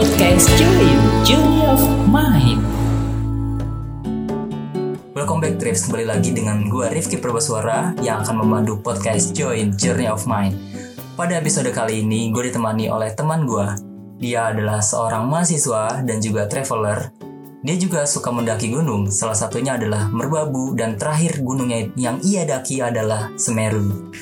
podcast Join Journey of Mind. Welcome back Trips, kembali lagi dengan gue Rifki Perbasuara yang akan memandu podcast Join Journey of Mind. Pada episode kali ini, gue ditemani oleh teman gue. Dia adalah seorang mahasiswa dan juga traveler. Dia juga suka mendaki gunung, salah satunya adalah Merbabu dan terakhir gunungnya yang ia daki adalah Semeru.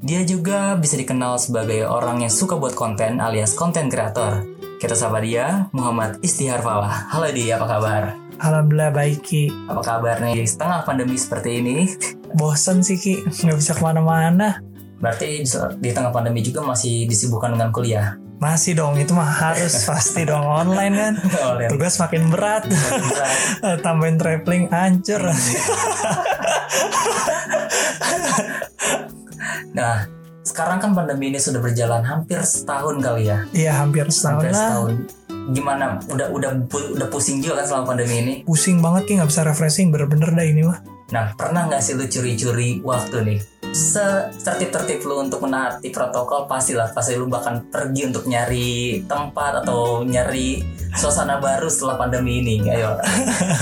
Dia juga bisa dikenal sebagai orang yang suka buat konten alias konten kreator. Kita sapa dia, Muhammad Istihar Falah. Halo dia, apa kabar? Alhamdulillah baik Ki. Apa kabar nih setengah pandemi seperti ini? Bosan sih Ki. Nggak bisa ke mana-mana. Berarti di tengah pandemi juga masih disibukkan dengan kuliah? Masih dong. Itu mah harus pasti dong. Online kan? Online. Tugas makin berat. Tambahin traveling hancur. Nah, sekarang kan pandemi ini sudah berjalan hampir setahun kali ya. Iya hampir setahun Hampir lah setahun. Gimana? Udah udah udah pusing juga kan selama pandemi ini? Pusing banget Ki nggak bisa refreshing Bener-bener dah ini mah Nah, pernah nggak sih lu curi-curi waktu nih? Setertib-tertib lu untuk menaati protokol pastilah pasti lu bahkan pergi untuk nyari tempat atau nyari suasana baru setelah pandemi ini. Ayo.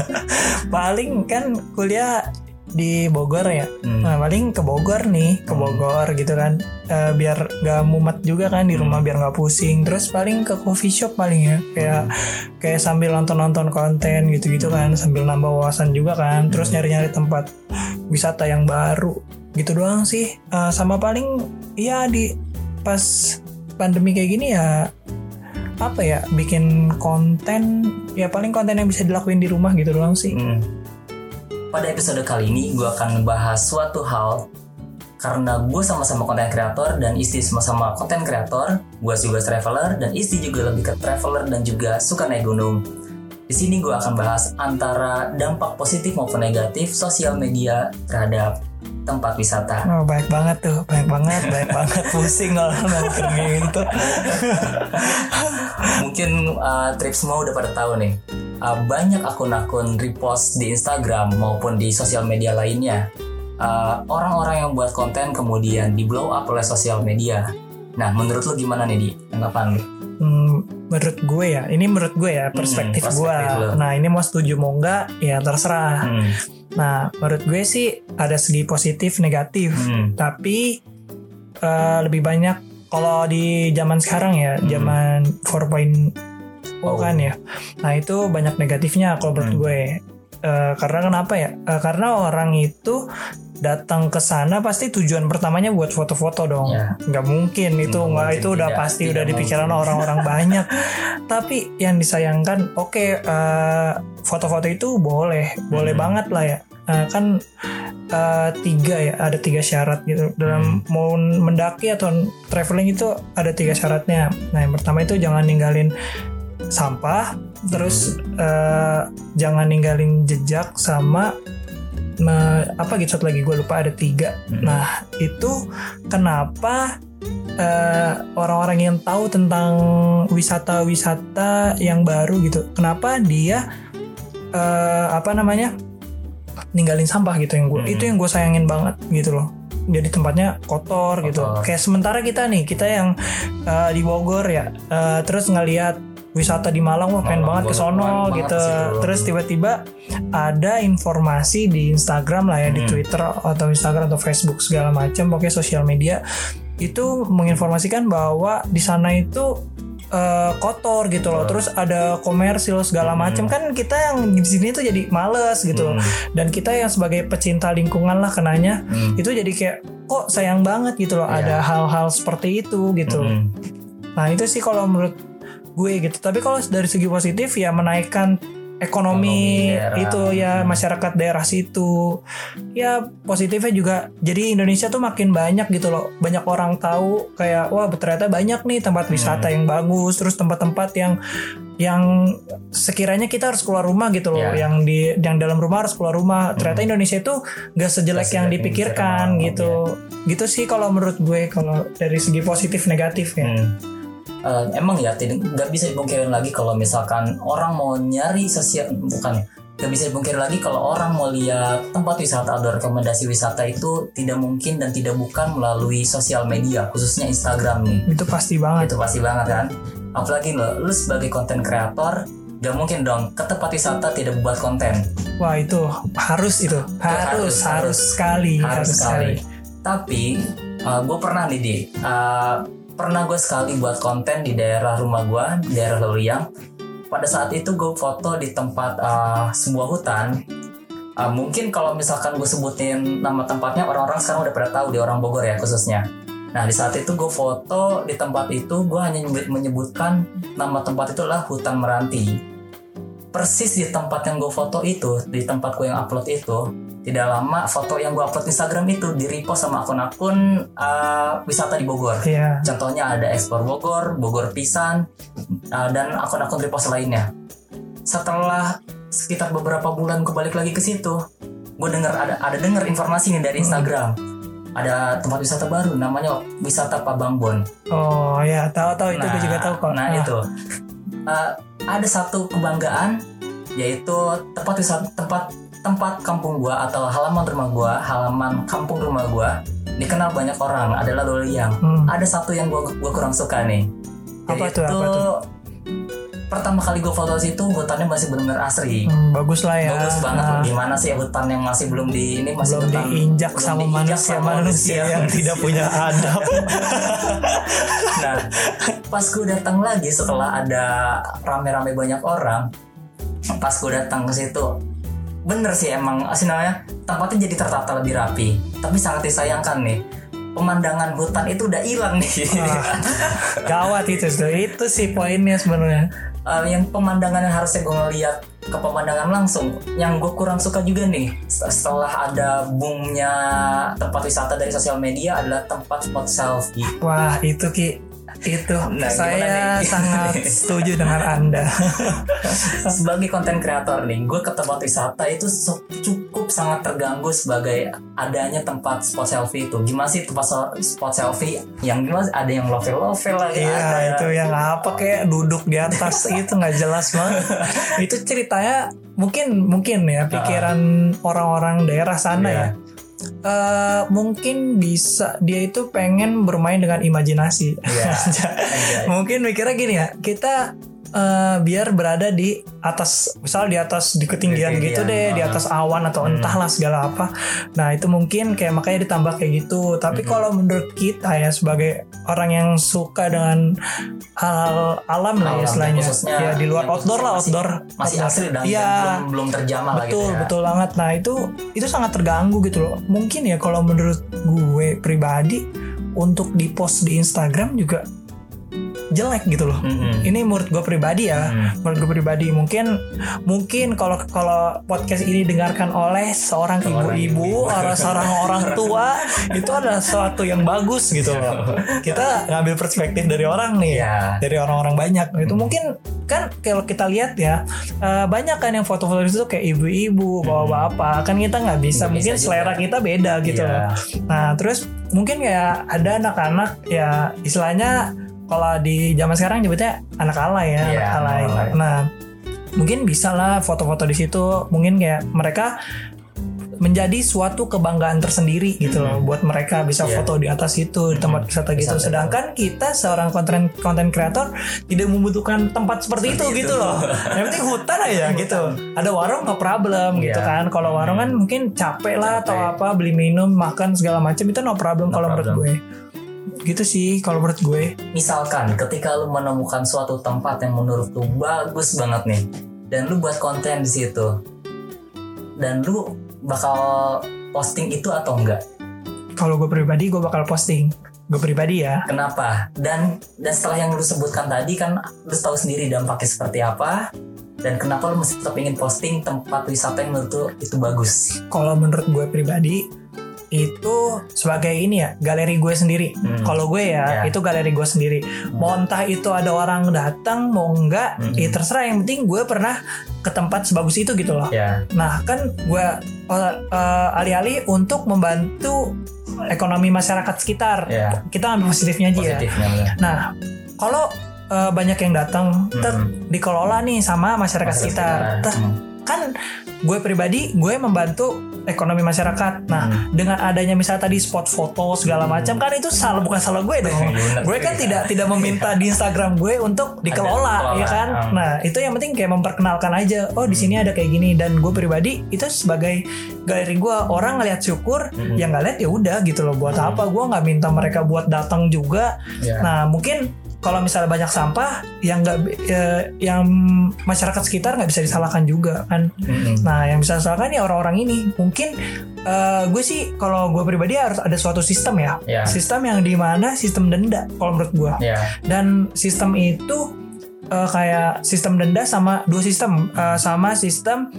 Paling kan kuliah di Bogor ya. Hmm. Nah paling ke Bogor nih Ke Bogor gitu kan. Eh, Biar gak mumet juga kan di rumah Biar gak pusing. Terus paling ke coffee shop paling ya Kayak kayak sambil nonton-nonton konten gitu-gitu kan Sambil nambah wawasan juga kan. Terus nyari-nyari tempat wisata yang baru Gitu doang sih. Eh, Sama paling ya di pas pandemi kayak gini ya apa ya bikin konten ya paling konten yang bisa dilakuin di rumah gitu doang sih. Hmm. Pada episode kali ini gue akan ngebahas suatu hal karena gue sama-sama konten kreator dan istri sama-sama konten kreator, gue juga traveler dan istri juga lebih ke traveler dan juga suka naik gunung. Di sini gue akan bahas antara dampak positif maupun negatif sosial media terhadap tempat wisata. Oh, baik banget tuh, baik banget, baik banget pusing kalau gitu. Mungkin uh, trip semua udah pada tahu nih. uh, banyak akun-akun repost di Instagram maupun di sosial media lainnya. Uh, orang-orang yang buat konten kemudian di blow up oleh sosial media. Nah, menurut lu gimana nih di tanggapan lu? Hmm, menurut gue ya, ini menurut gue ya perspektif, Hmm, gue. perspektif lu. Nah ini mau setuju mau enggak ya terserah. Hmm, Nah menurut gue sih ada segi positif negatif, hmm, tapi eh, lebih banyak kalau di zaman sekarang ya, Hmm. zaman 4.0 Oh. kan ya. Nah itu banyak negatifnya kalau menurut Hmm. gue. Eh, karena kenapa ya? Eh, karena orang itu datang ke sana pasti tujuan pertamanya buat foto-foto dong. Ya. Nggak mungkin itu Nggak itu udah tidak- pasti tidak udah dipikiran orang-orang banyak. Tapi yang disayangkan, oke eh, foto-foto itu boleh, boleh Hmm. banget lah ya. Eh, kan eh, tiga ya, ada tiga syarat gitu dalam Hmm. mau mendaki atau traveling itu ada tiga syaratnya. Nah yang pertama itu jangan ninggalin sampah, terus eh, jangan ninggalin jejak sama me- apa gitu satu lagi gue lupa ada tiga. Hmm. Nah itu kenapa eh, orang-orang yang tahu tentang wisata-wisata yang baru gitu, kenapa dia eh, apa namanya ninggalin sampah gitu yang gue Hmm. itu yang gue sayangin banget gitu loh. Jadi tempatnya kotor, gitu. Kotor. Kayak sementara kita nih, kita yang eh, di Bogor ya, eh, terus ngelihat wisata di Malang wah pengen banget ke sono gitu. Terus tiba-tiba ada informasi di Instagram lah ya, di Hmm. Twitter atau Instagram atau Facebook segala macam, pokoknya sosial media itu menginformasikan bahwa di sana itu eh, kotor gitu loh. Terus ada komersil segala macam kan kita yang di sini tuh jadi males gitu loh. Hmm. Dan kita yang sebagai pecinta lingkungan lah kenanya Hmm. itu jadi kayak kok sayang banget gitu loh Iya. ada hal-hal seperti itu gitu. Hmm. Nah itu sih kalau menurut gue gitu. Tapi kalau dari segi positif ya menaikkan ekonomi, Ekonomi daerah. itu ya Hmm. masyarakat daerah situ. Ya positifnya juga jadi Indonesia tuh makin banyak gitu loh. Banyak orang tahu kayak wah ternyata banyak nih tempat wisata Hmm. yang bagus, terus tempat-tempat yang yang sekiranya kita harus keluar rumah gitu loh, Ya. yang di yang dalam rumah harus keluar rumah. Ternyata Indonesia itu gak sejelek yang sejelek yang dipikirkan gitu. Gitu sih kalau menurut gue kalau dari segi positif negatif ya. Hmm. Eh, emang ya tidak nggak bisa dipungkirin lagi kalau misalkan orang mau nyari sosial bukan nggak bisa dipungkiri lagi kalau orang mau lihat tempat wisata atau rekomendasi wisata itu tidak mungkin dan tidak bukan melalui sosial media khususnya Instagram nih. Itu pasti banget. itu pasti banget kan? Apalagi lo lu sebagai konten kreator gak mungkin dong ke tempat wisata tidak buat konten. Wah itu harus itu. Harus harus, harus, harus. sekali harus sekali. tapi gue pernah nih di uh, pernah gue sekali buat konten di daerah rumah gue di daerah Luriang pada saat itu gue foto di tempat uh, sebuah hutan. Uh, mungkin kalau misalkan gue sebutin nama tempatnya orang-orang sekarang udah pada tahu di orang Bogor ya khususnya. Nah di saat itu gue foto di tempat itu gue hanya nyebut- menyebutkan nama tempat itu adalah hutan meranti. Persis di tempat yang gue foto itu, di tempat gue yang upload itu, tidak lama foto yang gue upload di Instagram itu di repost sama akun-akun uh, wisata di Bogor. Iya. Contohnya ada Explore Bogor, Bogor Pisan, uh, dan akun-akun repost lainnya. Setelah sekitar beberapa bulan gue balik lagi ke situ, gue dengar ada ada dengar informasi nih dari Instagram. Ada tempat wisata baru namanya wisata Pabangbon. Oh ya tahu tahu itu gue juga tahu kok. Nah, itu Uh, ada satu kebanggaan yaitu tempat wisata tempat tempat kampung gua atau halaman rumah gua, halaman kampung rumah gua dikenal banyak orang adalah Loliang. Hmm. Ada satu yang gua gua kurang suka nih. Apa tuh, apa tuh? pertama kali gua foto situ hutannya masih benar-benar asri. Hmm, bagus lah ya. Bagus banget Nah, gimana sih hutan yang masih belum di ini masih belum hutan diinjak belum sama diinjak manusia sama manusia yang tidak punya adab. nah, pas gue datang lagi setelah ada rame-rame banyak orang, pas gue datang ke situ, bener sih emang sih namanya tempatnya jadi tertata lebih rapi. Tapi sangat disayangkan nih, pemandangan hutan itu udah hilang nih. Wah, gawat itu. Itu sih poinnya sebenarnya. Eh, yang pemandangan yang harusnya gue ngeliat ke pemandangan langsung yang gue kurang suka juga nih setelah ada boomnya tempat wisata dari sosial media adalah tempat spot selfie Wah itu ki itu Nah, saya sangat setuju dengan anda. sebagai konten kreator nih, gue ke tempat wisata itu cukup sangat terganggu sebagai adanya tempat spot selfie itu. Gimana sih tempat spot selfie? Yang gimana? Ada yang lovel lovel lagi. Iya ada itu yang apa kayak duduk di atas itu nggak jelas banget. itu ceritanya mungkin mungkin ya pikiran orang-orang daerah sana Iya. ya. Eh, mungkin bisa dia itu pengen bermain dengan imajinasi. Anjay. mungkin mikirnya gini ya kita eh, biar berada di atas misal di atas di ketinggian Di gitu deh di uh-huh. atas awan atau entahlah segala apa nah itu mungkin kayak makanya ditambah kayak gitu tapi Mhm. kalau menurut kita ya sebagai orang yang suka dengan hal alam lah ya istilahnya ya di luar outdoor lah masih- outdoor Masih outdoor. asli dan Iya. belum, belum terjamah betul ya. betul banget nah itu itu sangat terganggu gitu loh mungkin ya kalau menurut gue pribadi untuk di post di Instagram juga jelek gitu loh Mm-mm. ini menurut gue pribadi ya Hmm. menurut gue pribadi mungkin mungkin kalau kalau podcast ini didengarkan oleh seorang ibu-ibu atau seorang orang tua itu adalah sesuatu yang bagus gitu loh kita ngambil perspektif dari orang nih Iya. dari orang-orang banyak itu Hmm. mungkin kan kalau kita lihat ya eh, banyak kan yang foto-foto itu kayak ibu-ibu bawa bapak kan kita nggak bisa. Nggak mungkin bisa selera juga. kita beda gitu loh nah terus mungkin kayak ada anak-anak ya istilahnya kalau di zaman sekarang nyebutnya anak alay ya Iya, anak alay. alay. nah mungkin bisa lah foto-foto di situ mungkin kayak mereka menjadi suatu kebanggaan tersendiri gitu loh buat mereka bisa Iya. foto di atas itu di tempat wisata gitu sedangkan kita seorang konten konten kreator tidak membutuhkan tempat seperti, itu, Seperti gitu itu. loh yang penting hutan aja gitu ada warung no problem gitu Iya. kan kalau warung kan mungkin capek lah atau Capek. apa beli minum makan segala macam itu no problem No kalau menurut gue. Gitu sih kalau menurut gue Misalkan ketika lu menemukan suatu tempat yang menurut lu bagus banget nih dan lu buat konten di situ dan lu bakal posting itu atau enggak? kalau gue pribadi gue bakal posting gue pribadi ya Kenapa? Dan dan setelah yang lu sebutkan tadi kan lu tahu sendiri dampaknya seperti apa dan kenapa lu mesti tetap ingin posting tempat wisata yang menurut lu itu bagus? kalau menurut gue pribadi itu sebagai ini ya galeri gue sendiri. Hmm. Kalau gue ya, Ya. itu galeri gue sendiri. Mau entah itu ada orang datang mau enggak, Hmm. ya terserah. Yang penting gue pernah ke tempat sebagus itu gitu loh. Ya, Nah kan gue uh, uh, alih-alih untuk membantu ekonomi masyarakat sekitar. ya Kita ambil positifnya aja ya. positifnya. ya. Nah kalau uh, banyak yang datang, ter dikelola nih sama masyarakat, Masyarakat sekitar. sekitar. Ter- Hmm. kan gue pribadi gue membantu ekonomi masyarakat. Nah, Hmm. dengan adanya misalnya tadi spot foto segala macam kan itu salah bukan salah gue dong. Iya, gue kan tidak tidak meminta di Instagram gue untuk dikelola, ya kan. hmm. Nah, itu yang penting kayak memperkenalkan aja. Oh, di sini ada kayak gini dan gue pribadi itu sebagai galeri gue orang ngelihat syukur, Hmm. yang nggak lihat ya udah gitu loh. Buat apa? Gue nggak minta mereka buat datang juga. Ya. Nah, mungkin kalau misalnya banyak sampah yang nggak eh, yang masyarakat sekitar nggak bisa disalahkan juga kan. Mm-mm. Nah, yang bisa disalahkan ya orang-orang ini. Mungkin eh, gue sih kalau gue pribadi harus ada suatu sistem ya. Ya. Sistem yang di mana sistem denda kalau menurut gue. Ya. Dan sistem itu eh, kayak sistem denda sama dua sistem Eh, sama sistem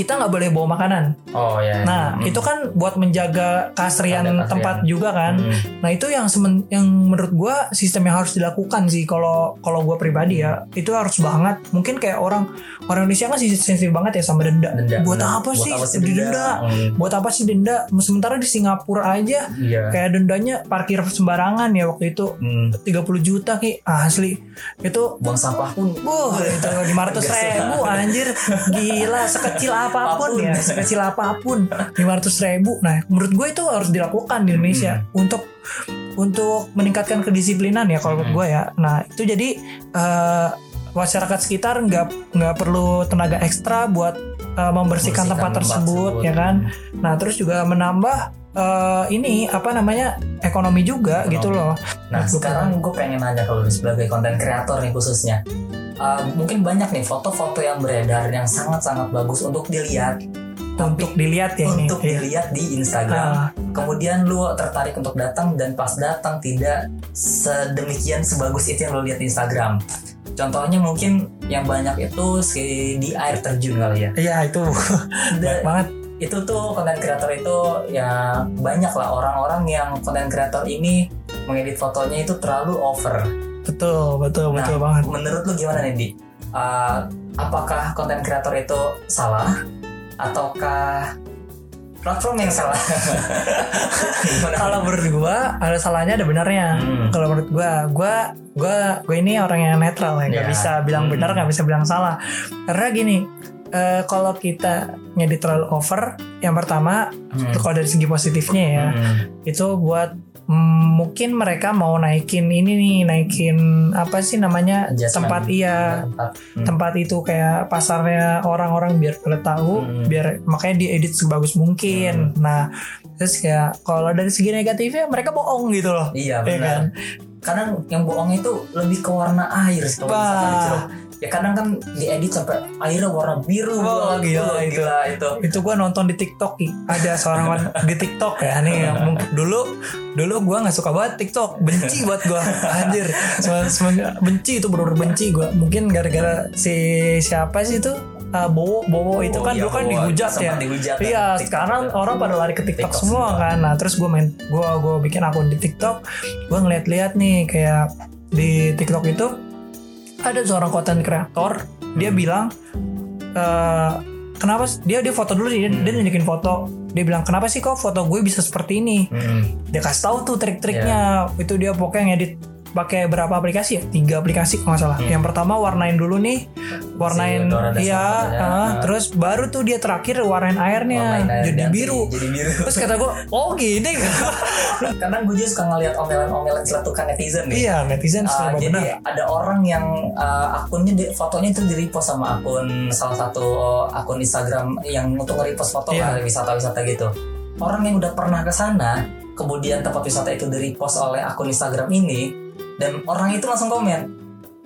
kita nggak boleh bawa makanan. Oh ya. Nah, Mm. itu kan buat menjaga keasrian keasrian. tempat juga kan. Mm. Nah, itu yang semen- yang menurut gua sistem yang harus dilakukan sih kalau kalau gua pribadi ya. Itu harus banget. Mungkin kayak orang orang Indonesia kan sih sensitif banget ya sama denda. Denda, buat apa Buat sih apa sih denda? denda? Hmm. Buat apa sih denda? Sementara di Singapura aja Iya. kayak dendanya parkir sembarangan ya waktu itu Hmm. 30 juta ki asli. Itu Buang sampah pun. Wah, itu 500 ribu anjir Gila, sekecil apa pun Apa pun. ya. Sekecil apa pun. 500 ribu. Nah, menurut gue itu harus dilakukan di Indonesia Untuk untuk meningkatkan kedisiplinan ya kalau menurut gue ya. Nah, itu jadi eh, masyarakat sekitar nggak nggak perlu tenaga ekstra buat eh, membersihkan Membersihkan tempat tempat tersebut tersebut. ya kan? Nah, terus juga menambah eh, ini apa namanya ekonomi juga Ekonomi. gitu loh. Nah Gua sekarang gue pengen nanya kalau sebagai konten kreator nih khususnya Uh, mungkin banyak nih foto-foto yang beredar yang sangat-sangat bagus untuk dilihat. Untuk dilihat ya ini untuk Iya. dilihat di Instagram. Ah. kemudian lu tertarik untuk datang dan pas datang tidak sedemikian sebagus itu yang lu lihat di Instagram. Contohnya mungkin yang banyak itu si di air terjun kali ya. Iya itu. Da- banget. itu tuh konten kreator itu ya banyak lah orang-orang yang konten kreator ini mengedit fotonya itu terlalu over betul betul Nah, betul banget menurut lu gimana nih di Uh, apakah konten kreator itu salah ataukah platform yang salah kalau menurut gua ada salahnya ada benarnya Hmm. kalau menurut gua gua gua gua ini orang yang netral ya nggak Ya. bisa bilang Hmm. benar nggak bisa bilang salah karena gini eh, kalau kita ngedit terlalu over yang pertama Hmm. kalau dari segi positifnya ya Hmm. itu buat mungkin mereka mau naikin ini nih naikin apa sih namanya Adjustment. tempat iya Tempat. Hmm. tempat itu kayak pasarnya orang-orang biar pada tahu Hmm. biar makanya diedit sebagus mungkin nah terus kayak kalau dari segi negatifnya mereka bohong gitu loh Iya ya benar. kan Kadang yang bohong itu lebih ke warna air sih kalau misalkan. Ya kadang kan diedit sampai airnya warna biru. Banget. gila Wah, itu. gila itu. itu gua nonton di TikTok ada seorang di TikTok ya nih yang dulu dulu gua nggak suka banget TikTok benci buat gua anjir benci itu bener benci gua mungkin gara-gara si siapa sih itu Ah, Bowo Bowo itu Oh, kan iya, dulu kan dihujat ya dihujat kan, iya TikTok sekarang juga. orang pada lari ke TikTok, TikTok semua semua. kan nah terus gue main gue gue bikin akun di TikTok gue ngeliat-liat nih kayak di TikTok itu ada seorang content creator dia Hmm. bilang eh kenapa dia dia foto dulu dia, Hmm. dia nunjukin foto dia bilang kenapa sih kok foto gue bisa seperti ini Hmm. dia kasih tahu tuh trik-triknya itu dia pokoknya ngedit pakai berapa aplikasi ya tiga aplikasi kalau nggak salah Hmm. yang pertama warnain dulu nih warnain iya fotonya. ah, Ah. terus baru tuh dia terakhir warnain airnya Warnain air jadi biru Jadi biru. terus kata gue oh gini Kadang gue juga suka ngeliat omelan-omelan celatukan netizen nih. iya netizen Uh, jadi benar ada orang yang uh, akunnya di- fotonya itu di repost sama akun salah satu akun Instagram yang untuk nge-repost foto Iya. lah wisata-wisata gitu. Orang yang udah pernah ke sana, kemudian tempat wisata itu di repost oleh akun Instagram ini dan orang itu langsung komen,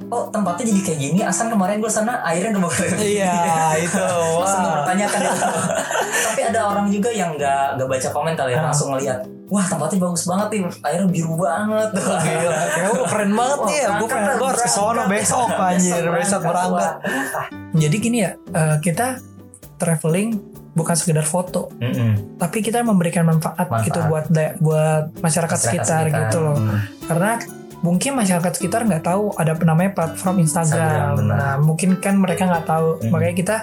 "Oh, tempatnya jadi kayak gini, asal kemarin gue sana airnya udah bakal iya itu langsung mempertanyakan itu. Tapi ada orang juga yang nggak nggak baca komen kali ya, Ah. langsung ngeliat, wah tempatnya bagus banget nih, airnya biru banget. Gila, kayak "Wah, keren banget Wah, ya. Gue pengen gue harus ke sono berangkat. besok anjir, besok berangkat. Jadi gini ya, eh, kita traveling bukan sekedar foto, Mm-mm. tapi kita memberikan manfaat, Manfaat. gitu buat buat masyarakat, sekitar, gitu loh. Hmm. Karena mungkin masyarakat sekitar nggak tahu ada namanya platform Instagram. Instagram, nah, mungkin kan mereka nggak tahu, Hmm. makanya kita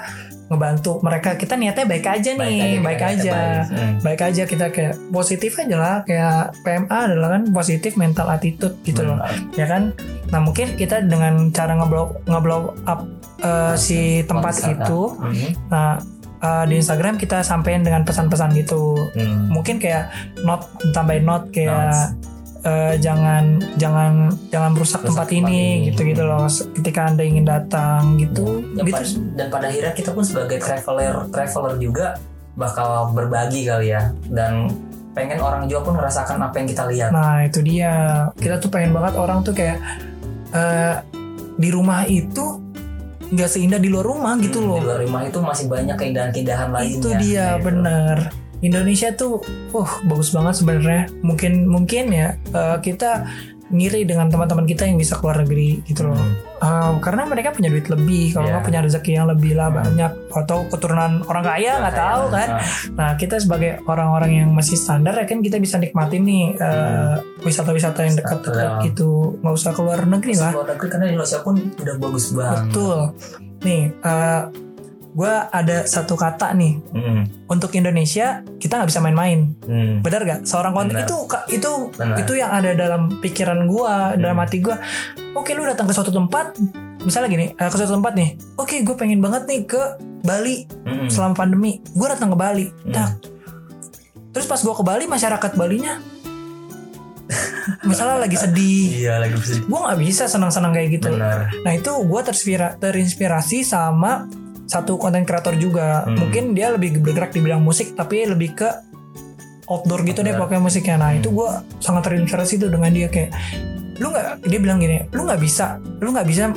ngebantu mereka. Kita niatnya baik aja nih, baik, kita aja. baik. Hmm. Baik aja kita kayak positif aja lah kayak PMA adalah kan positif mental attitude gitu loh Benar. ya kan nah mungkin kita dengan cara ngeblow ngeblow up eh, si tempat itu Mhm. nah uh, di Instagram kita sampein dengan pesan-pesan gitu Hmm. mungkin kayak not tambahin not kayak Notes. Eh, jangan jangan jangan merusak Rusak tempat tempat ini ini. gitu gitu loh ketika anda ingin datang gitu Dan, gitu dan pada akhirnya kita pun sebagai traveler traveler juga bakal berbagi kali ya dan pengen orang juga pun merasakan apa yang kita lihat. nah itu dia kita tuh pengen banget orang tuh kayak eh, di rumah itu nggak seindah di luar rumah gitu Hmm, loh Di luar rumah itu masih banyak keindahan-keindahan lainnya. itu dia Nah, itu. bener Indonesia tuh uh bagus banget sebenarnya. Mungkin mungkin ya eh, kita ngiri dengan teman-teman kita yang bisa keluar negeri gitu loh. Hmm. Eh, karena mereka punya duit lebih kalau nggak punya rezeki yang lebih lah Hmm. banyak. Atau keturunan orang kaya nggak tahu kan. Nah, nah kita sebagai orang-orang yang masih standar ya kan kita bisa nikmatin nih eh, wisata-wisata yang dekat-dekat Betul. gitu. Nggak usah keluar negeri lah. luar negeri karena Indonesia pun udah bagus banget. betul. Nih gue ada satu kata nih Hmm. untuk Indonesia kita nggak bisa main-main Hmm. benar gak seorang konten itu itu Benar. itu yang ada dalam pikiran gua dalam Hmm. hati gua oke lu datang ke suatu tempat misalnya gini eh, ke suatu tempat nih oke gue pengen banget nih ke Bali Hmm. selama pandemi gue datang ke Bali Hmm. tak terus pas gua ke Bali masyarakat Balinya misalnya lagi sedih Iya lagi bisa. gue nggak bisa senang-senang kayak gitu Benar. Nah itu gue terinspira- terinspirasi sama satu konten kreator juga. Hmm. Mungkin dia lebih bergerak di bidang musik tapi lebih ke outdoor gitu deh Outdoor. pokoknya musiknya. Nah Hmm. itu gue sangat terinspirasi tuh dengan dia kayak lu nggak dia bilang gini, lu nggak bisa, lu nggak bisa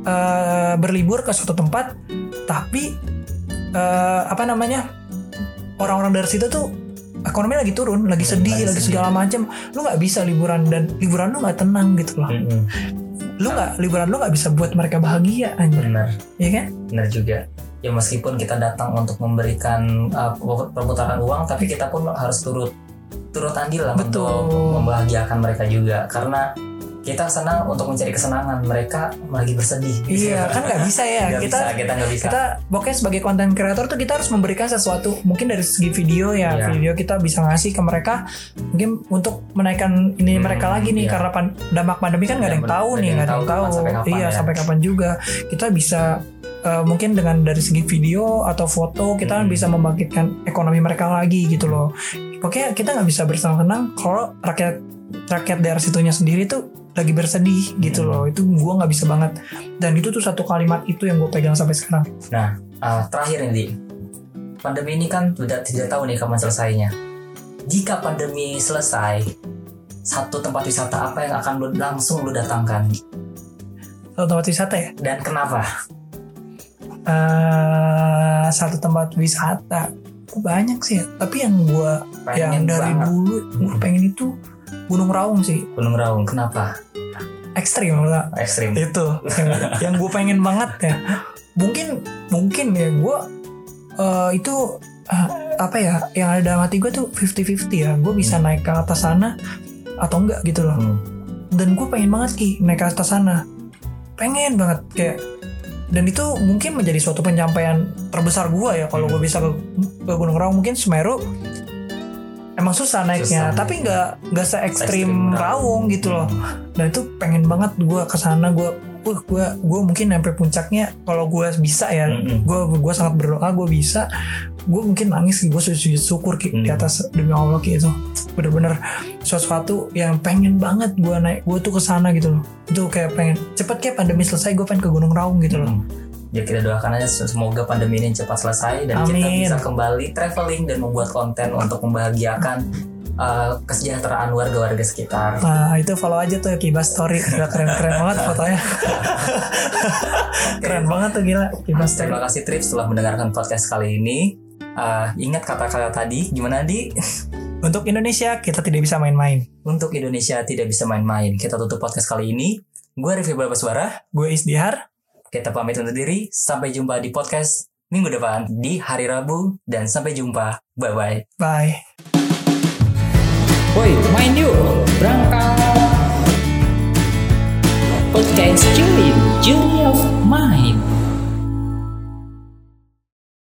eh, berlibur ke suatu tempat tapi eh, apa namanya orang-orang dari situ tuh ekonomi lagi turun, lagi Hmm, sedih, lagi lagi sedih. segala macam. Lu nggak bisa liburan dan liburan lu nggak tenang gitu loh Hmm. Lu nggak liburan lu nggak bisa buat mereka bahagia anjir Benar. ya kan Benar juga. Ya meskipun kita datang untuk memberikan uh, perputaran uang, tapi kita pun harus turut turut andil lah Betul. untuk membahagiakan mereka juga. Karena kita senang untuk mencari kesenangan, mereka lagi bersedih. iya kan nggak bisa ya Nggak kita bisa, kita nggak bisa. kita pokoknya sebagai konten kreator tuh kita harus memberikan sesuatu mungkin dari segi video ya Iya. video kita bisa ngasih ke mereka mungkin untuk menaikkan ini Hmm, mereka lagi nih iya. karena pan- dampak pandemi kan nggak ada Iya, yang tahu nih Nggak ada yang tahu tahu sampai kapan iya ya. sampai kapan juga kita bisa eh, mungkin dengan dari segi video atau foto kita kan Hmm. bisa membangkitkan ekonomi mereka lagi gitu loh Pokoknya kita nggak bisa bersenang-senang kalau rakyat rakyat daerah situnya sendiri tuh lagi bersedih gitu Hmm. loh. Itu gua nggak bisa banget. Dan itu tuh satu kalimat itu yang gue pegang sampai sekarang. Nah, uh, terakhir nih, Di. pandemi ini kan udah tidak tahu nih kapan selesainya. Jika pandemi selesai, satu tempat wisata apa yang akan lu langsung lu datangkan Satu tempat wisata ya. dan kenapa? Eh, satu tempat wisata banyak sih. Tapi yang gua yang dari banget. dulu gue pengen itu Gunung Raung sih. Gunung Raung, kenapa? Ekstrim lah. Ekstrim. itu yang, yang gue pengen banget ya mungkin mungkin ya gue eh, itu eh, apa ya yang ada dalam hati gue tuh 50-50 ya gue bisa naik ke atas sana atau enggak gitu loh Hmm. dan gue pengen banget ki naik ke atas sana pengen banget kayak dan itu mungkin menjadi suatu pencapaian terbesar gue ya kalau gue bisa ke, ke Gunung Raung mungkin Semeru emang susah naiknya Susah. tapi nggak nggak se ekstrim Raung gitu loh dan itu pengen banget gue ke sana gue uh gue gue mungkin sampai puncaknya kalau gue bisa ya gue gue sangat berdoa gue bisa gue mungkin nangis gue sujud syukur Ki, di Hmm. atas demi Allah Ki, itu bener-bener sesuatu yang pengen banget gue naik gue tuh ke sana gitu loh itu kayak pengen cepet kayak pandemi selesai gue pengen ke Gunung Raung gitu loh Hmm. Ya kita doakan aja semoga pandemi ini cepat selesai dan kita Amin. bisa kembali traveling dan membuat konten untuk membahagiakan uh, kesejahteraan warga-warga sekitar. nah itu follow aja tuh Kibas Story gila keren-keren banget fotonya keren banget tuh gila Kibas Story Terima kasih Trip setelah mendengarkan podcast kali ini. Uh, ingat kata-kata tadi gimana di untuk Indonesia kita tidak bisa main-main untuk Indonesia tidak bisa main-main. Kita tutup podcast kali ini. Gue Rifki Babaswara. gue Isdihar Kita pamit undur diri. Sampai jumpa di podcast minggu depan di hari Rabu dan sampai jumpa. Bye bye. bye Woi, main yuk, berangkat. Podcast Joy, Journey of Mind.